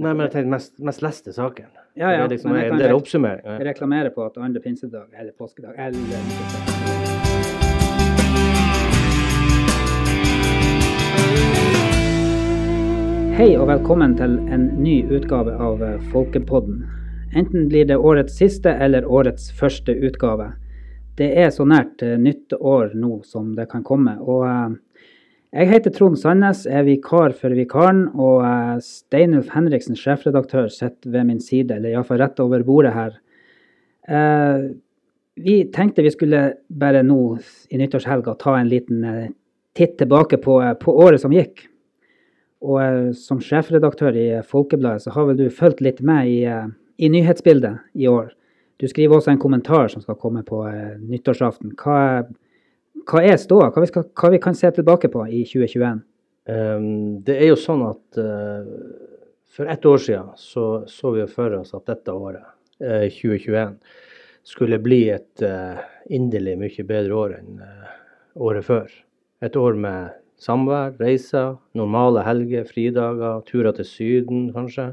Nei, men jeg tenkte mest, mest leste saken. Ja, ja, Det er liksom en del oppsummering. Ja. reklamere på at andre pinsedag eller påskedag eller. Hei og velkommen til en ny utgave av eh, Folkepodden. Enten blir det årets siste eller årets første utgave. Det er så nært nyttår nytt år nå som det kan komme. Og eh, jeg heter Trond Sandnes, er vikar for vikaren, og eh, Steinulf Henriksen, sjefredaktør, sitter ved min side, eller iallfall rett over bordet her. Eh, vi tenkte vi skulle bare nå i nyttårshelga ta en liten eh, titt tilbake på, på året som gikk. Og som sjefredaktør i Folkebladet, så har vel du fulgt litt med i, i nyhetsbildet i år. Du skriver også en kommentar som skal komme på nyttårsaften. Hva, hva er ståa? Hva, hva vi kan se tilbake på i 2021? Um, det er jo sånn at uh, for ett år siden så, så vi for oss at dette året, eh, 2021, skulle bli et eh, inderlig mye bedre år enn eh, året før. Et år med samvær, reiser, normale helger, fridager, turer til Syden kanskje.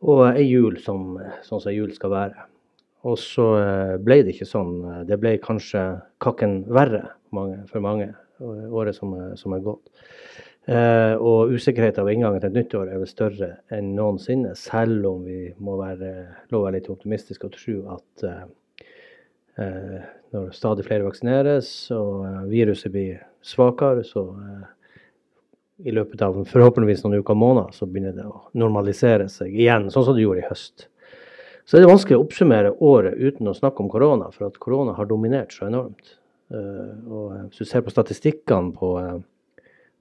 Og ei jul som, sånn som jul skal være. Og så eh, ble det ikke sånn. Det ble kanskje kakken verre for mange året som som er gått. Eh, og usikkerheten ved inngangen til et nytt år er vel større enn noensinne, selv om vi må være, lov være litt optimistiske og tro at eh, eh, når stadig flere vaksineres og eh, viruset blir svakere, så eh, i løpet av forhåpentligvis noen uker og måneder, så begynner det å normalisere seg igjen, sånn som det gjorde i høst. Så er det vanskelig å oppsummere året uten å snakke om korona, for at korona har dominert så enormt. Eh, og eh, hvis du ser på statistikkene på uh,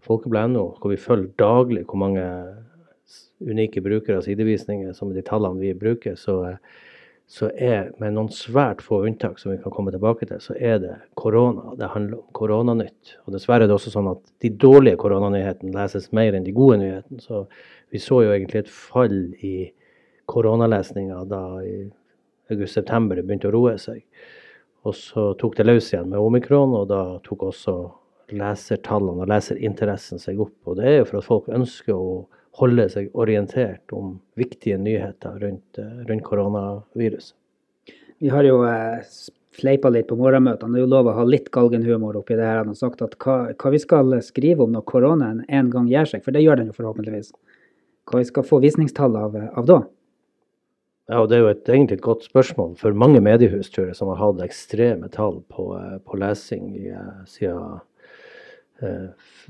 folkebladet.no, hvor vi følger daglig hvor mange unike brukere av sidevisninger som de tallene vi bruker, så, eh, så er med noen svært få unntak som vi kan komme tilbake til, så er det korona det handler om. Koronanytt. Og dessverre er det også sånn at de dårlige koronanyhetene leses mer enn de gode nyhetene. Så vi så jo egentlig et fall i koronalesninga da i august-september det begynte å roe seg. Og så tok det løs igjen med omikron, og da tok også lesertallene og leserinteressen seg opp. Og det er jo for at folk ønsker å holde seg orientert om viktige nyheter rundt, eh, rundt koronaviruset. Vi har jo eh, fleipa litt på morgenmøtene. Det er jo lov å ha litt galgenhumor oppi det her. Han har sagt at hva, hva vi skal skrive om når koronaen en gang gjør seg, for det gjør den jo forhåpentligvis. Hva vi skal få visningstall av, av da. Ja, og Det er jo et, egentlig et godt spørsmål for mange mediehus tror jeg, som har hatt ekstreme tall på, eh, på lesing i, eh, siden eh,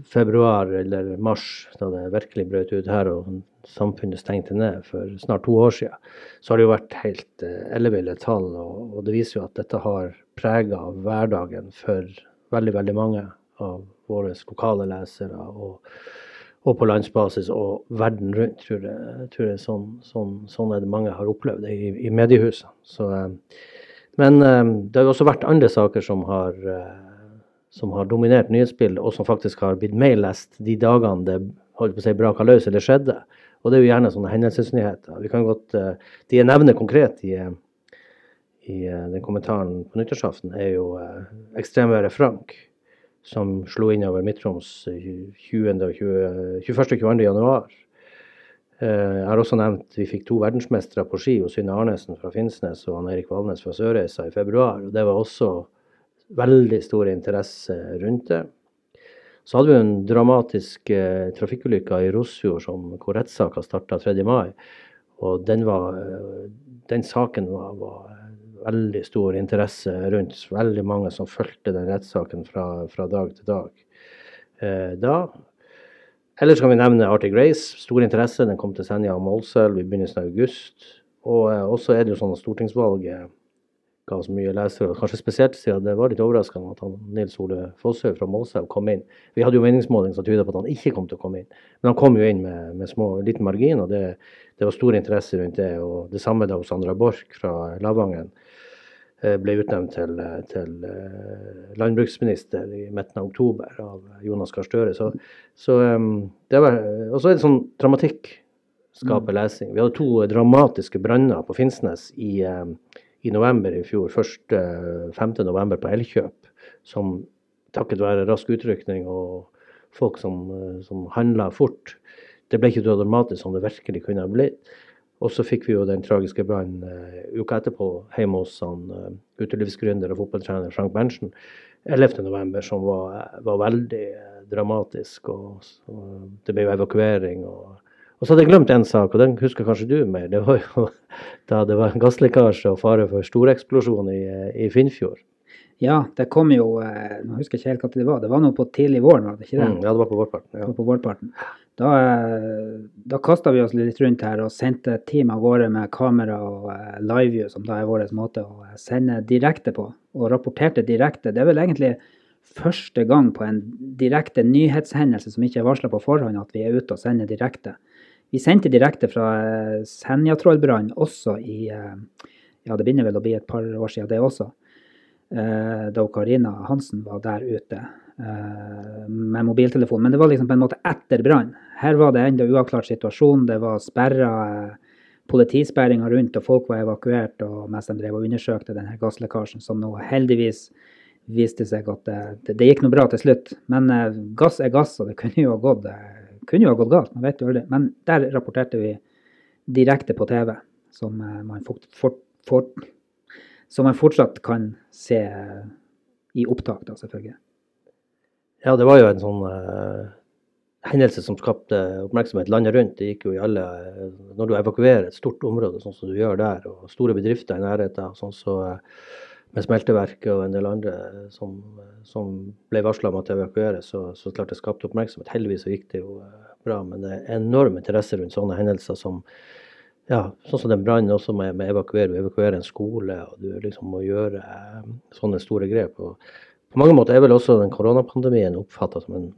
februar eller mars, da det virkelig brøt ut her og samfunnet stengte ned for snart to år siden. Så har det jo vært helt elleville tall, og det viser jo at dette har prega hverdagen for veldig, veldig mange av våre lokale lesere. og og på landsbasis og verden rundt, tror jeg. Tror jeg sånn, sånn, sånn er det mange har opplevd det i, i mediehusene. Så, eh, men eh, det har også vært andre saker som har, eh, som har dominert nyhetsbildet, og som faktisk har blitt mer lest de dagene det holdt på å si braka løs eller skjedde. Og det er jo gjerne sånne hendelsesnyheter. Vi kan godt, De jeg nevner konkret i, i den kommentaren på nyttårsaften, er jo ekstremværet Frank som slo inn over Midt-Troms 20. og 20 21. og 22. januar. Eh, Jeg har også nevnt vi fikk to verdensmestere på ski, Synne Arnesen fra Finnsnes og Erik Valnes fra Sørreisa i februar. Det var også veldig stor interesse rundt det. Så hadde vi en dramatisk eh, trafikkulykke i Rosfjord som, hvor rettssaka starta 3. mai. Og den, eh, den saken var, var veldig stor interesse rundt. Veldig mange som fulgte den rettssaken fra, fra dag til dag. Eh, da Ellers kan vi nevne Arctic Race. Stor interesse. Den kom til Senja og Målselv i begynnelsen av august. Og eh, også er det jo sånn at stortingsvalget ga oss mye lesere. Kanskje spesielt siden det var litt overraskende at han, Nils Ole Fosshaug fra Målselv kom inn. Vi hadde jo meningsmåling som tyda på at han ikke kom til å komme inn. Men han kom jo inn med, med små, liten margin, og det, det var stor interesse rundt det. Og det samme da hos Sandra Borch fra Lavangen ble utnevnt til, eh, til eh, landbruksminister i midten av oktober av Jonas Gahr Støre. Så, så det var, og så er det sånn dramatikk skaper lesing. Vi hadde to dramatiske branner på Finnsnes i, i november i fjor. Først 5. november på Elkjøp, som takket være rask utrykning og folk som, som handla fort, det ble ikke så dramatisk som det virkelig kunne ha blitt. Og så fikk vi jo den tragiske brannen uh, uka etterpå hjemme hos han uh, utelivsgründer og fotballtrener Frank Berntsen 11.11., som var, var veldig uh, dramatisk. Og, og, det ble jo evakuering. og og så hadde jeg glemt en sak, og den husker kanskje du mer. Det var jo da det var gasslekkasje og fare for storeksplosjon i, i Finnfjord. Ja, det kom jo eh, Nå husker jeg ikke helt hva det var. Det var noe på tidlig våren, var det ikke det? Mm, ja, det var på vårparten. Ja. Var på vårparten. Da, eh, da kasta vi oss litt rundt her og sendte et team av gårde med kamera og uh, liveview, som da er vår måte å sende direkte på. Og rapporterte direkte. Det er vel egentlig første gang på en direkte nyhetshendelse som ikke er varsla på forhånd, at vi er ute og sender direkte. Vi sendte direkte fra Senjatrollbrannen Senjatrollbrann også i eh, Ja, det begynner vel å bli et par år siden, det også. Eh, da Karina Hansen var der ute med mobiltelefon. Men det var liksom på en måte etter brann. Her var det ennå uavklart situasjon. Det var sperra politisperringer rundt, og folk var evakuert. Og mens de drev og undersøkte denne gasslekkasjen, som nå heldigvis viste seg at det, det, gikk noe bra til slutt. Men gass er gass, og det kunne jo ha gått gått galt, man vet jo aldri. Men der rapporterte vi direkte på TV, som eh, man, fort, fort, fort, som man fortsatt kan se i opptak, da, selvfølgelig. Ja, det var jo en sånn uh, hendelse som skapte oppmerksomhet landet rundt. Det gikk jo i alle Når du evakuerer et stort område, sånn som du gjør der, og store bedrifter i nærheten, sånn så uh, med smelteverket og en del andre som, som ble varsla om at det evakueres, så, så klart det skapte oppmerksomhet. Heldigvis så gikk det jo eh, bra, men det er enorm interesse rundt sånne hendelser som ja, sånn som den brannen også med, med evakuere, evakuere en skole, og du liksom må gjøre eh, sånne store grep. Og på mange måter er vel også den koronapandemien oppfatta som en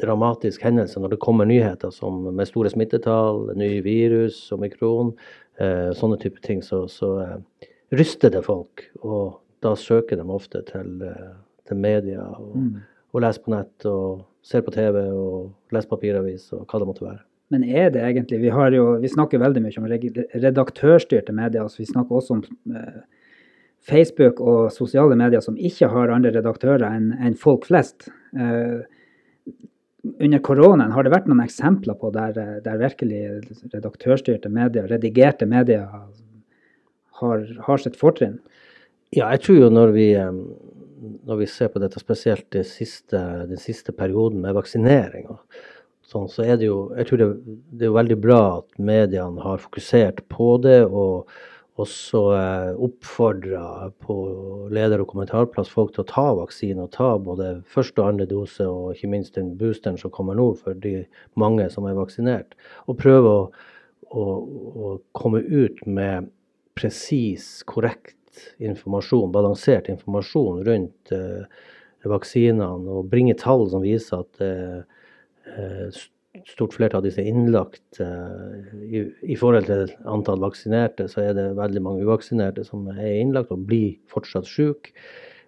dramatisk hendelse når det kommer nyheter som med store smittetall, ny virus, omikron, eh, sånne type ting. Så, så eh, ryster det folk. og da søker de ofte til, eh, til media og, mm. og, leser på nett og ser på TV og leser papiravis og hva det måtte være. Men er det egentlig Vi, jo, vi snakker veldig mye om redaktørstyrte medier. altså Vi snakker også om eh, Facebook og sosiale medier som ikke har andre redaktører enn en folk flest. Eh, under koronaen, har det vært noen eksempler på der, der virkelig redaktørstyrte medier, redigerte medier, har, har sitt fortrinn? Ja, jeg tror jo når vi, når vi ser på dette, spesielt den siste, den siste perioden med vaksinering, sånn, så er det jo jeg tror det, det, er veldig bra at mediene har fokusert på det. og også eh, oppfordra på leder- og kommentarplass folk til å ta vaksine, og ta både første og andre dose, og ikke minst den boosteren som kommer nå for de mange som er vaksinert. Og prøve å, å, å komme ut med presis, korrekt informasjon, balansert informasjon rundt eh, vaksinene, og bringe tall som viser at uh, stort flertall av disse er innlagt uh, i, forhold til antall vaksinerte, så er det veldig mange uvaksinerte som er innlagt og blir fortsatt syke.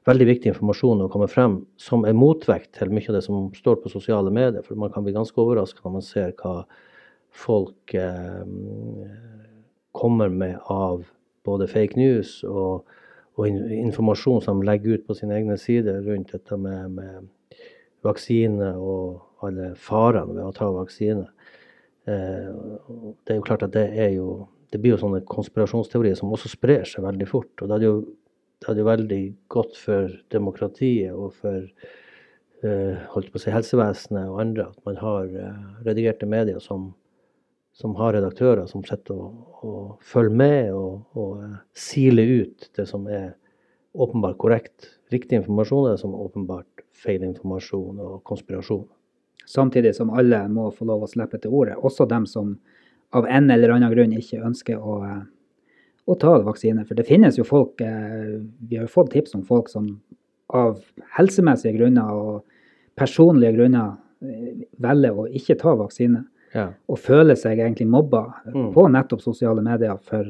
Veldig viktig informasjon å komme frem som er motvekt til mye av det som står på sosiale medier. For man kan bli ganske overrasket når man ser hva folk kommer med av både fake news og, og informasjon som de legger ut på sine egne sider rundt dette med, med vaksine og alle farene ved å ta vaksine. Eh, det er jo klart at det er jo det blir jo sånne konspirasjonsteorier som også sprer seg veldig fort. og Det er jo, det er jo veldig godt for demokratiet og for eh, holdt på å si helsevesenet og andre at man har eh, redigerte medier som som har redaktører som sitter og, og følger med og, og siler ut det som er åpenbart korrekt, riktig informasjon, er det som åpenbart feil informasjon og konspirasjon. Samtidig som alle må få lov å slippe til ordet, også dem som av en eller annen grunn ikke ønsker å, uh, å ta vaksine. For det finnes jo folk uh, Vi har fått tips om folk som av helsemessige grunner og personlige grunner velger å ikke ta vaksine ja. og føler seg egentlig mobba mm. på nettopp sosiale medier for,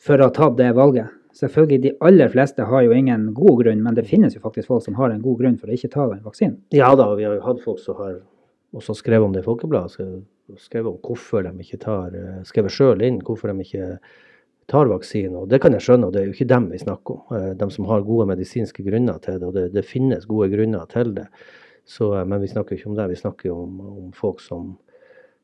for å ha tatt det valget. Selvfølgelig, De aller fleste har jo ingen god grunn, men det finnes jo faktisk folk som har en god grunn for å ikke ta den vaksinen. Ja da, vi har jo hatt folk som har også skrevet om det i Folkebladet. Skrevet om hvorfor de ikke tar eh, Skrevet sjøl inn hvorfor de ikke tar vaksine. Og det kan jeg skjønne, og det er jo ikke dem vi snakker om. Eh, de som har gode medisinske grunner til det, og det, det finnes gode grunner til det. Så, eh, men vi snakker ikke om det. Vi snakker om, om folk som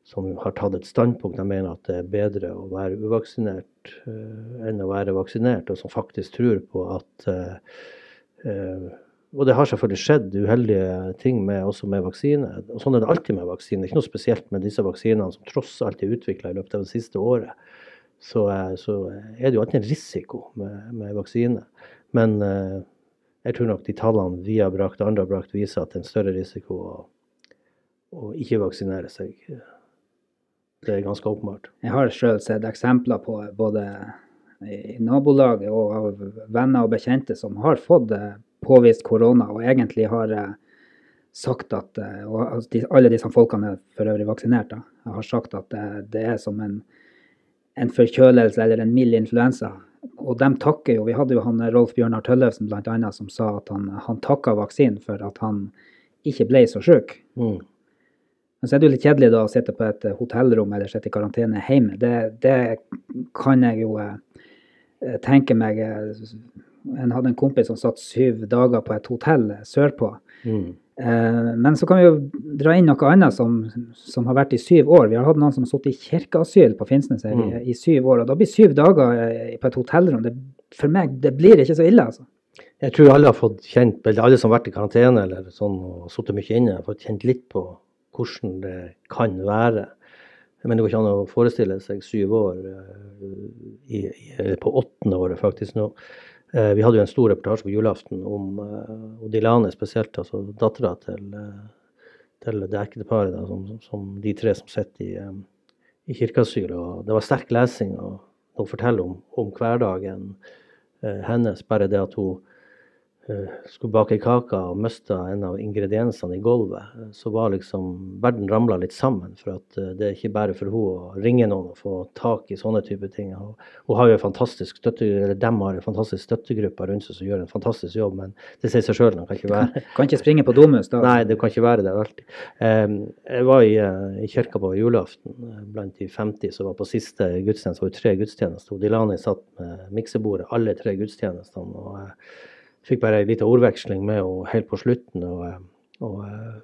som har tatt et standpunkt. De mener at det er bedre å være uvaksinert uh, enn å være vaksinert, og som faktisk tror på at uh, Og det har selvfølgelig skjedd uheldige ting med, også med vaksine. Og sånn er det alltid med vaksine. Ikke noe spesielt med disse vaksinene som tross alt er utvikla i løpet av det siste året. Så, så, er det jo alltid en risiko med, med vaksine. Men jeg tror nok de tallene vi har brakt, andre har brakt, viser at det er en større risiko å, å ikke vaksinere seg det er ganske åpenbart. Jeg har sjøl sett eksempler på både i nabolaget og av venner og bekjente som har fått eh, påvist korona, og egentlig har eh, sagt at eh, og Alle disse folkene er for øvrig vaksinert. Da, har sagt at det, er som en, en, forkjølelse eller en mild influensa. Og de takker jo Vi hadde jo han Rolf Bjørnar Tøllefsen bl.a. som sa at han, han takka vaksinen for at han ikke ble så syk. Mm. Men så er det jo litt kjedelig da å sitte på et hotellrom eller sitte i karantene hjemme. Det, det kan jeg jo eh, tenke meg En hadde en kompis som satt syv dager på et hotell sørpå. Mm. Eh, men så kan vi jo dra inn noe annet som, som, har vært i syv år. Vi har hatt noen som har sittet i kirkeasyl på Finnsnes mm. i, i, syv år. Og da blir syv dager eh, på et hotellrom det, For meg, det blir ikke så ille, altså. Jeg tror alle har fått kjent, eller alle som har vært i karantene eller sånn, og sittet mye inne, har fått kjent litt på hvordan det kan være. Men det går ikke an å forestille seg syv år, eh, i, i, på åttende året faktisk nå. Eh, vi hadde jo en stor reportasje på julaften om uh, Odilane spesielt, altså dattera til, til det ekteparet, som, som, de tre som sitter i, i kirkeasyl. Det var sterk lesing. og Hun forteller om, om hverdagen hennes, bare det at hun Eh, skulle bake kake og mista en av ingrediensene i gulvet, eh, så var liksom verden ramla litt sammen. For at eh, det er ikke bare for henne å ringe noen og få tak i sånne type ting. Hun har jo en fantastisk støtte, eller dem har en fantastisk støttegruppe rundt seg som gjør en fantastisk jobb, men det sier seg sjøl. Kan ikke være Kan ikke springe på Domus da? Nei, det kan ikke være der alltid. Jeg var i, i kirka på julaften blant de 50 som var på siste gudstjeneste. Det var jo tre gudstjenester. Dilani satt med miksebordet alle tre gudstjenestene. og fikk bare ei lita ordveksling med henne helt på slutten. Og, eh, og eh,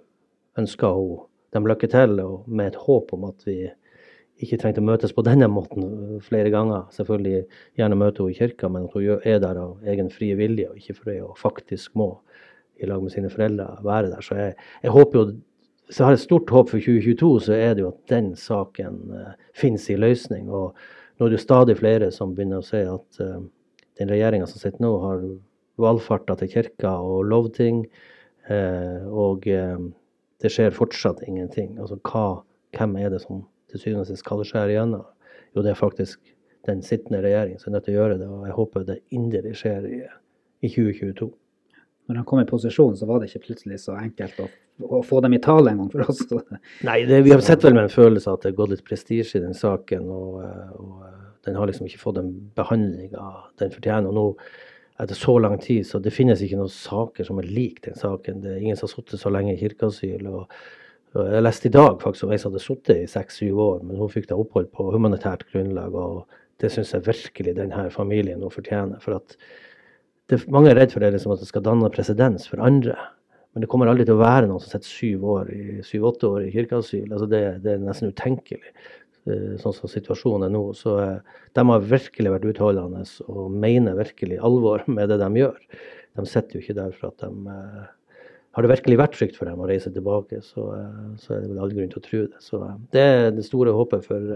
ønska henne dem lykke til, og med et håp om at vi ikke trengte å møtes på denne måten flere ganger. Selvfølgelig gjerne møte henne i kirka, men at hun er der av egen frie vilje, og ikke fordi hun faktisk må i lag med sine foreldre være der. Så jeg, jeg håper jo så jeg har et stort håp for 2022, så er det jo at den saken uh, finnes i løsning. Og nå er det jo stadig flere som begynner å si at uh, den regjeringa som sitter nå, har valfarter til kirka og lovting. Eh, og eh, det skjer fortsatt ingenting. Altså hva, hvem er det som til syvende og sist skal skjære igjennom? Jo, det er faktisk den sittende regjering som er nødt til å gjøre det. Og jeg håper det inderlig skjer i, i 2022 når han kom i posisjon, så var det ikke plutselig så enkelt å, å få dem i tale en gang for oss. Nei, det, vi har sett vel med en følelse at det har gått litt prestisje i den saken. Og, og, den har liksom ikke fått den behandlinga den fortjener. Og nå etter så lang tid, så det finnes ikke noen saker som er lik den saken. Det er ingen som har sittet så lenge i kirkeasyl. og, og Jeg leste i dag faktisk om ei som hadde sittet i seks-syv år, men hun fikk da opphold på humanitært grunnlag. og Det syns jeg virkelig denne familien nå fortjener. for at det, Mange er redd for det liksom at det skal danne presedens for andre. Men det kommer aldri til å være noen som sitter syv år syv-åtte år i kirkeasyl. altså det, det er nesten utenkelig. Eh, sånn som situasjonen er nå. Så eh, de har virkelig vært utholdende og mener virkelig alvor med det de gjør. De sitter jo ikke der for at de eh, Har det virkelig vært trygt for dem å reise tilbake, så, så er det vel all grunn til å tro det. Så det er det store håpet for,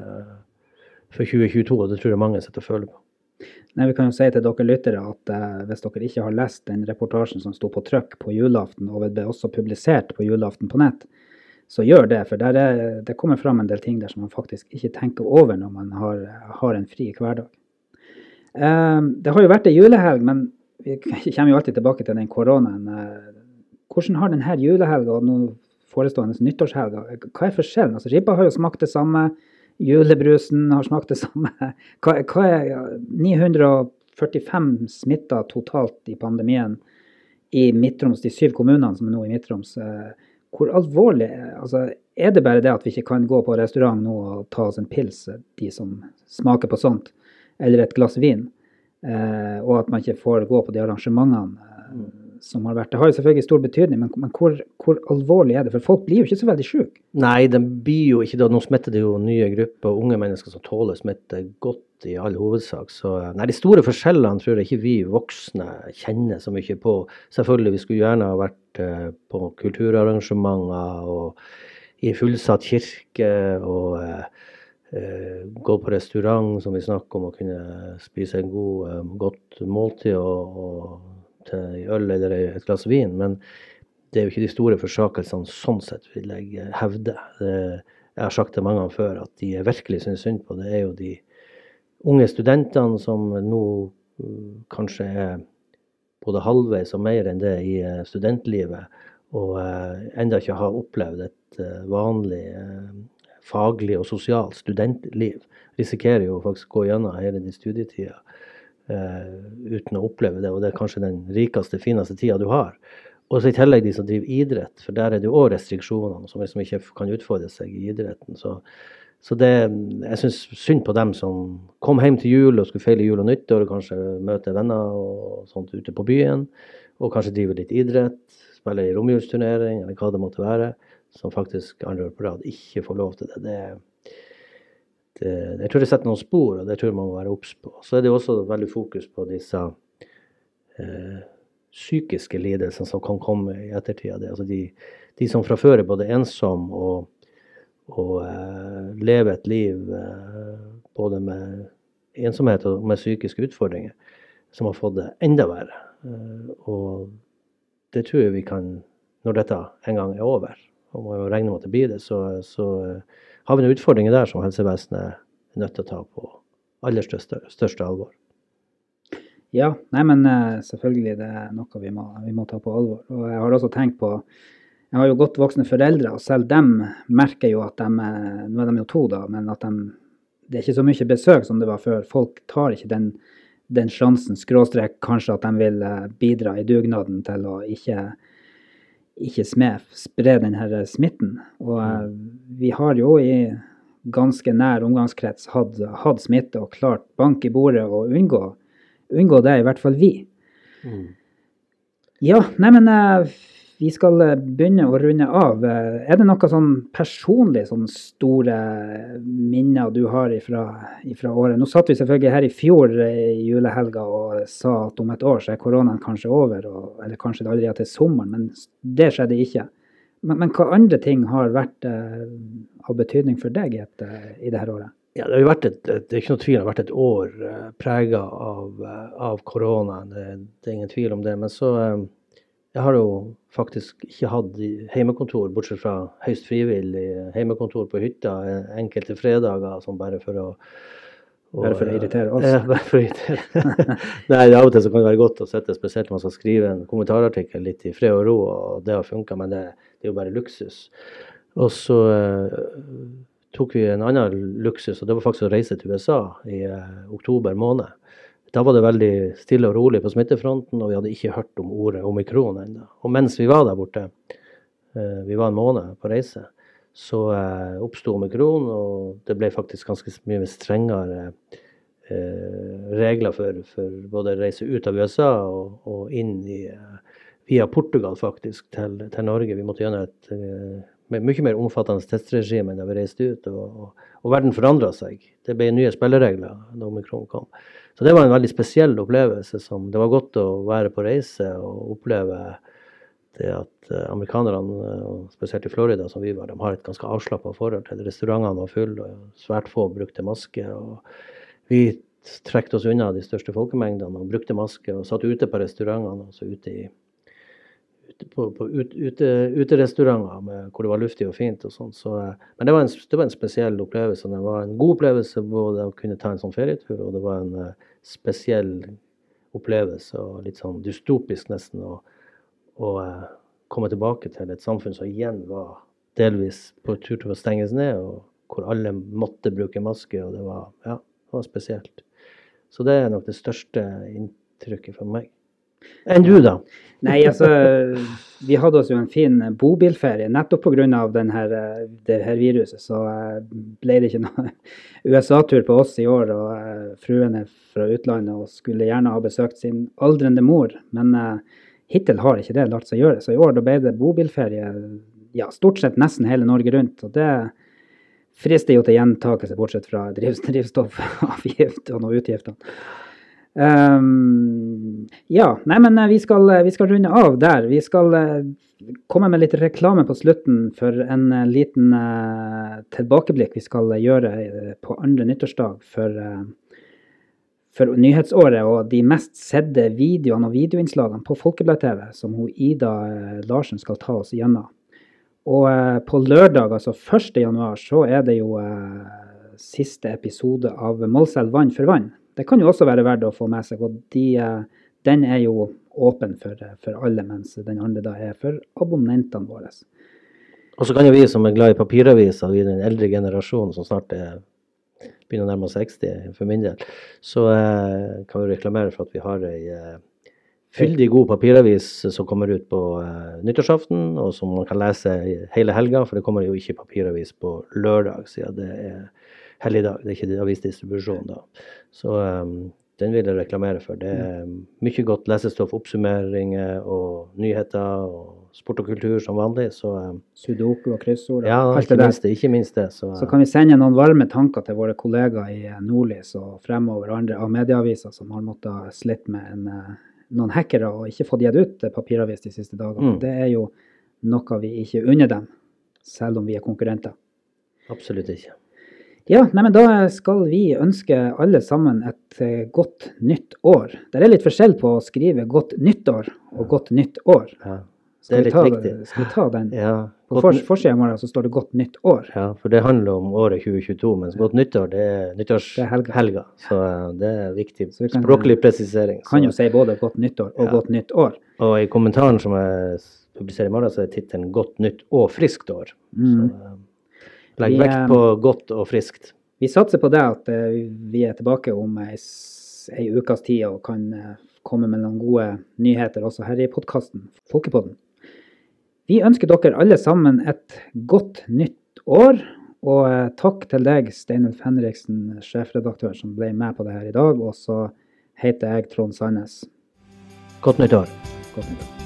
for 2022, og det tror jeg mange sitter og føler på. Nei, vi kan jo si til dere lyttere at eh, hvis dere ikke har lest den reportasjen som sto på trykk på julaften, og ble også publisert på julaften på nett, så gjør det. For er, det kommer fram en del ting der som man faktisk ikke tenker over når man har, har en fri hverdag. Um, det har jo vært ei julehelg, men vi kommer jo alltid tilbake til den koronaen. Uh, hvordan har denne julehelga og den forestående nyttårshelga, hva er forskjellen? Altså, Ribba har jo smakt det samme, julebrusen har smakt det samme. Hva, hva er 945 smitta totalt i pandemien i Midt-Troms, de syv kommunene som er nå i Midt-Troms. Uh, hvor alvorlig altså, Er det bare det at vi ikke kan gå på restaurant nå og ta oss en pils, de som smaker på sånt, eller et glass vin, eh, og at man ikke får gå på de arrangementene? Som har vært. Det har jo selvfølgelig stor betydning, men, men hvor, hvor, alvorlig er det? For folk blir jo ikke så veldig syke. Nei, det blir jo ikke det. Nå smitter det jo nye grupper unge mennesker som tåler smitte godt i all hovedsak. Så nei, de store forskjellene tror jeg ikke vi voksne kjenner så mye på. Selvfølgelig, vi skulle gjerne ha vært uh, på kulturarrangementer og i fullsatt kirke og uh, uh, gå på restaurant, som vi snakker om, og kunne spise en god, godt måltid og, og til øl eller et glass vin. Men det er jo ikke de store forsakelsene sånn sett, vil jeg hevde. Jeg har sagt det mange ganger før, at de jeg virkelig syns synd på, det er jo de unge studentene som nå mm, kanskje er både halvveis og mer enn det i eh, studentlivet, og eh, enda ikke har opplevd et eh, vanlig faglig og sosialt studentliv. Risikerer jo faktisk å gå gjennom hele din studietida uten å oppleve det. Og det er kanskje den rikeste, fineste tida du har. Og så i tillegg de som driver idrett, for der er det jo òg restriksjonene som liksom ikke kan utfordre seg i idretten. Så, så det, jeg syns synd på dem som kom hjem til jul og skulle feile jul og nyttår og kanskje møte venner og sånt ute på byen, og kanskje drive litt idrett, spille i romjulsturnering eller hva det måtte være, som faktisk andre år på rad ikke får lov til det. det det, jeg tror det setter noen spor, og det tror jeg man må være obs på. Så er det også veldig fokus på disse eh, psykiske lidelsene som kan komme i ettertid av det. Altså de, de, som fra før er både ensomme og, og eh, lever et liv eh, både med ensomhet og med psykiske utfordringer, som har fått det enda verre. Eh, og det tror jeg vi kan, når dette en gang er over, og må regner regne med at det blir det, så, så eh, har vi noen utfordringer der som helsevesenet er nødt til å ta på aller største, største alvor. Ja, nei, men eh, selvfølgelig det er noe vi må, vi må, ta på alvor. Og jeg har også tenkt på Jeg har jo godt voksne foreldre, og selv dem merker jo at de Nå er de jo to, da, men at de Det er ikke så mye besøk som det var før. Folk tar ikke den, den sjansen, skråstrek kanskje at de vil eh, bidra i dugnaden til å ikke ikke spre denne smitten. Og eh, vi har jo i ganske nær omgangskrets hatt, hatt smitte og klart bank i bordet og unngå, unngå det, i hvert fall vi. Mm. Ja, neimen eh, vi skal eh, begynne å runde av. Eh, er det noe sånn personlig, sånn store minner du har ifra, ifra, året? Nå satt vi selvfølgelig her i fjor eh, i julehelga og sa at om et år så er koronaen kanskje over, og, eller kanskje det allerede er til sommeren, men det skjedde ikke. Men, men hva andre ting har vært eh, av betydning for deg i, et, i dette året? Ja, det, har vært et, det er ikke noe tvil, det har vært et år eh, prega av, av koronaen. Det, det, er ingen tvil om det. Men så uh, jeg har jo faktisk ikke hatt heimekontor, bortsett fra høyst frivillig heimekontor på hytta enkelte fredager, sånn bare for å og, bare for å irritere oss? Ja, bare for å irritere. Nei, Av og til så kan det være godt å sitte, spesielt når man skal skrive en kommentarartikkel litt i fred og ro, og det har funka, men det, det, er jo bare luksus. Og så uh, tok vi en annen luksus, og det var faktisk å reise til USA i uh, oktober måned. Da var det veldig stille og rolig på smittefronten, og vi hadde ikke hørt om ordet omikron ennå. Og mens vi var der borte, eh, vi var en måned på reise, så eh, oppsto omikron, og det ble faktisk ganske mye strengere eh, regler for, for både reise ut av USA og, og inn i, via Portugal faktisk til, til, Norge. Vi måtte gjennom et mye mer omfattende testregime enn da vi reiste ut. Og, og, og verden forandra seg. Det ble nye spilleregler da omikron kom. Så det var en veldig spesiell opplevelse. Som, det var godt å være på reise og oppleve det at uh, amerikanerne, spesielt i Florida som vi var, de har et ganske avslappa forhold til Restaurantene var fulle, og svært få brukte maske. og Vi trekte oss unna de største folkemengdene og brukte maske og satt ute på restaurantene, altså ute i på, på ut, ute, uterestauranter hvor det var luftig og fint. og sånt. Så, eh, men det var, en, det var, en, spesiell opplevelse. Det var en god opplevelse både å kunne ta en sånn ferietur, og det var en uh, spesiell opplevelse, og litt sånn dystopisk nesten, å, uh, komme tilbake til et samfunn som igjen var delvis på tur til å stenges ned, og hvor alle måtte bruke maske. og Det var, ja, det var spesielt. Så det er nok det største inntrykket for meg. Enn du, da? Nei, altså, vi hadde oss jo en fin bobilferie nettopp pga. det her viruset. Så eh, ble det ikke noe USA-tur på oss i år. Og eh, fruen er fra utlandet og skulle gjerne ha besøkt sin aldrende mor. Men uh, hittil har ikke det latt seg gjøre. Så i år da ble det bobilferie ja, stort sett nesten hele Norge rundt. Og det frister jo til gjentakelse, bortsett fra drivstoffavgift og noen utgifter. Um, ja, nei, men vi skal, vi skal, runde av der. Vi skal uh, komme med litt reklame på slutten for en uh, liten uh, tilbakeblikk vi skal gjøre på andre nyttårsdag for, for nyhetsåret og de mest sedde videoene og videoinnslagene på Folkeblad-TV, som hun Ida Larsen skal ta oss igjennom. Og på lørdag, altså 1. januar, så er det jo siste episode av Målselv vann for vann. Det kan jo også være verdt å få med seg. og de, eh, Den er jo åpen for, for, alle, mens den andre da er for abonnentene våre. Og så kan jo vi som er glad i papiraviser, vi den eldre generasjonen som snart er, begynner å nærme oss 60 for min del, så eh, kan vi reklamere for at vi har ei eh, fyldig god papiravis som kommer ut på eh, nyttårsaften, og som man kan lese hele helga, for det kommer jo ikke papiravis på lørdag, siden det er helligdag. Det er ikke avisdistribusjon da. Så um, den vil jeg reklamere for. Det er mye godt lesestoff, oppsummeringer og nyheter og sport og kultur som vanlig. Så, um, Sudoku og kryssord ja, ikke det minst det. Ikke minst det så, så, kan vi sende noen varme tanker til våre kollegaer i Nordlys og fremover andre av medieaviser som har måttet slitt med en, eh, noen hackere og ikke fått gitt ut papiravis de siste dagene. Mm. Det er jo noe vi ikke unner dem, selv om vi er konkurrenter. Absolutt ikke. Ja, nei, men Da skal vi ønske alle sammen et uh, godt nytt år. Det er litt forskjell på å skrive 'godt nyttår' og 'godt nytt år'. Ja, det er litt ta, viktig. Skal vi ta den? Ja, på for, forsida av så står det 'godt nytt år'. Ja, for det handler om året 2022, mens 'godt nyttår' det er nyttårshelga. Så uh, det er viktig kan, språklig presisering. Kan jo si både 'godt nyttår' og ja. 'godt nytt år'. Og i kommentaren som jeg publiserer i morgen, så er tittelen 'godt nytt og friskt år'. Mm. Så, uh, Legg vekt på godt og friskt. Vi satser på det at eh, vi er tilbake om ei, ei ukes tid og kan eh, komme med noen gode nyheter også her i podkasten Folkepodden. Vi ønsker dere alle sammen et godt nytt år. Og eh, takk til deg, Steinulf Henriksen, sjefredaktør, som ble med på det her i dag. Og så heter jeg Trond Sandnes. Godt nytt år. Godt nytt år.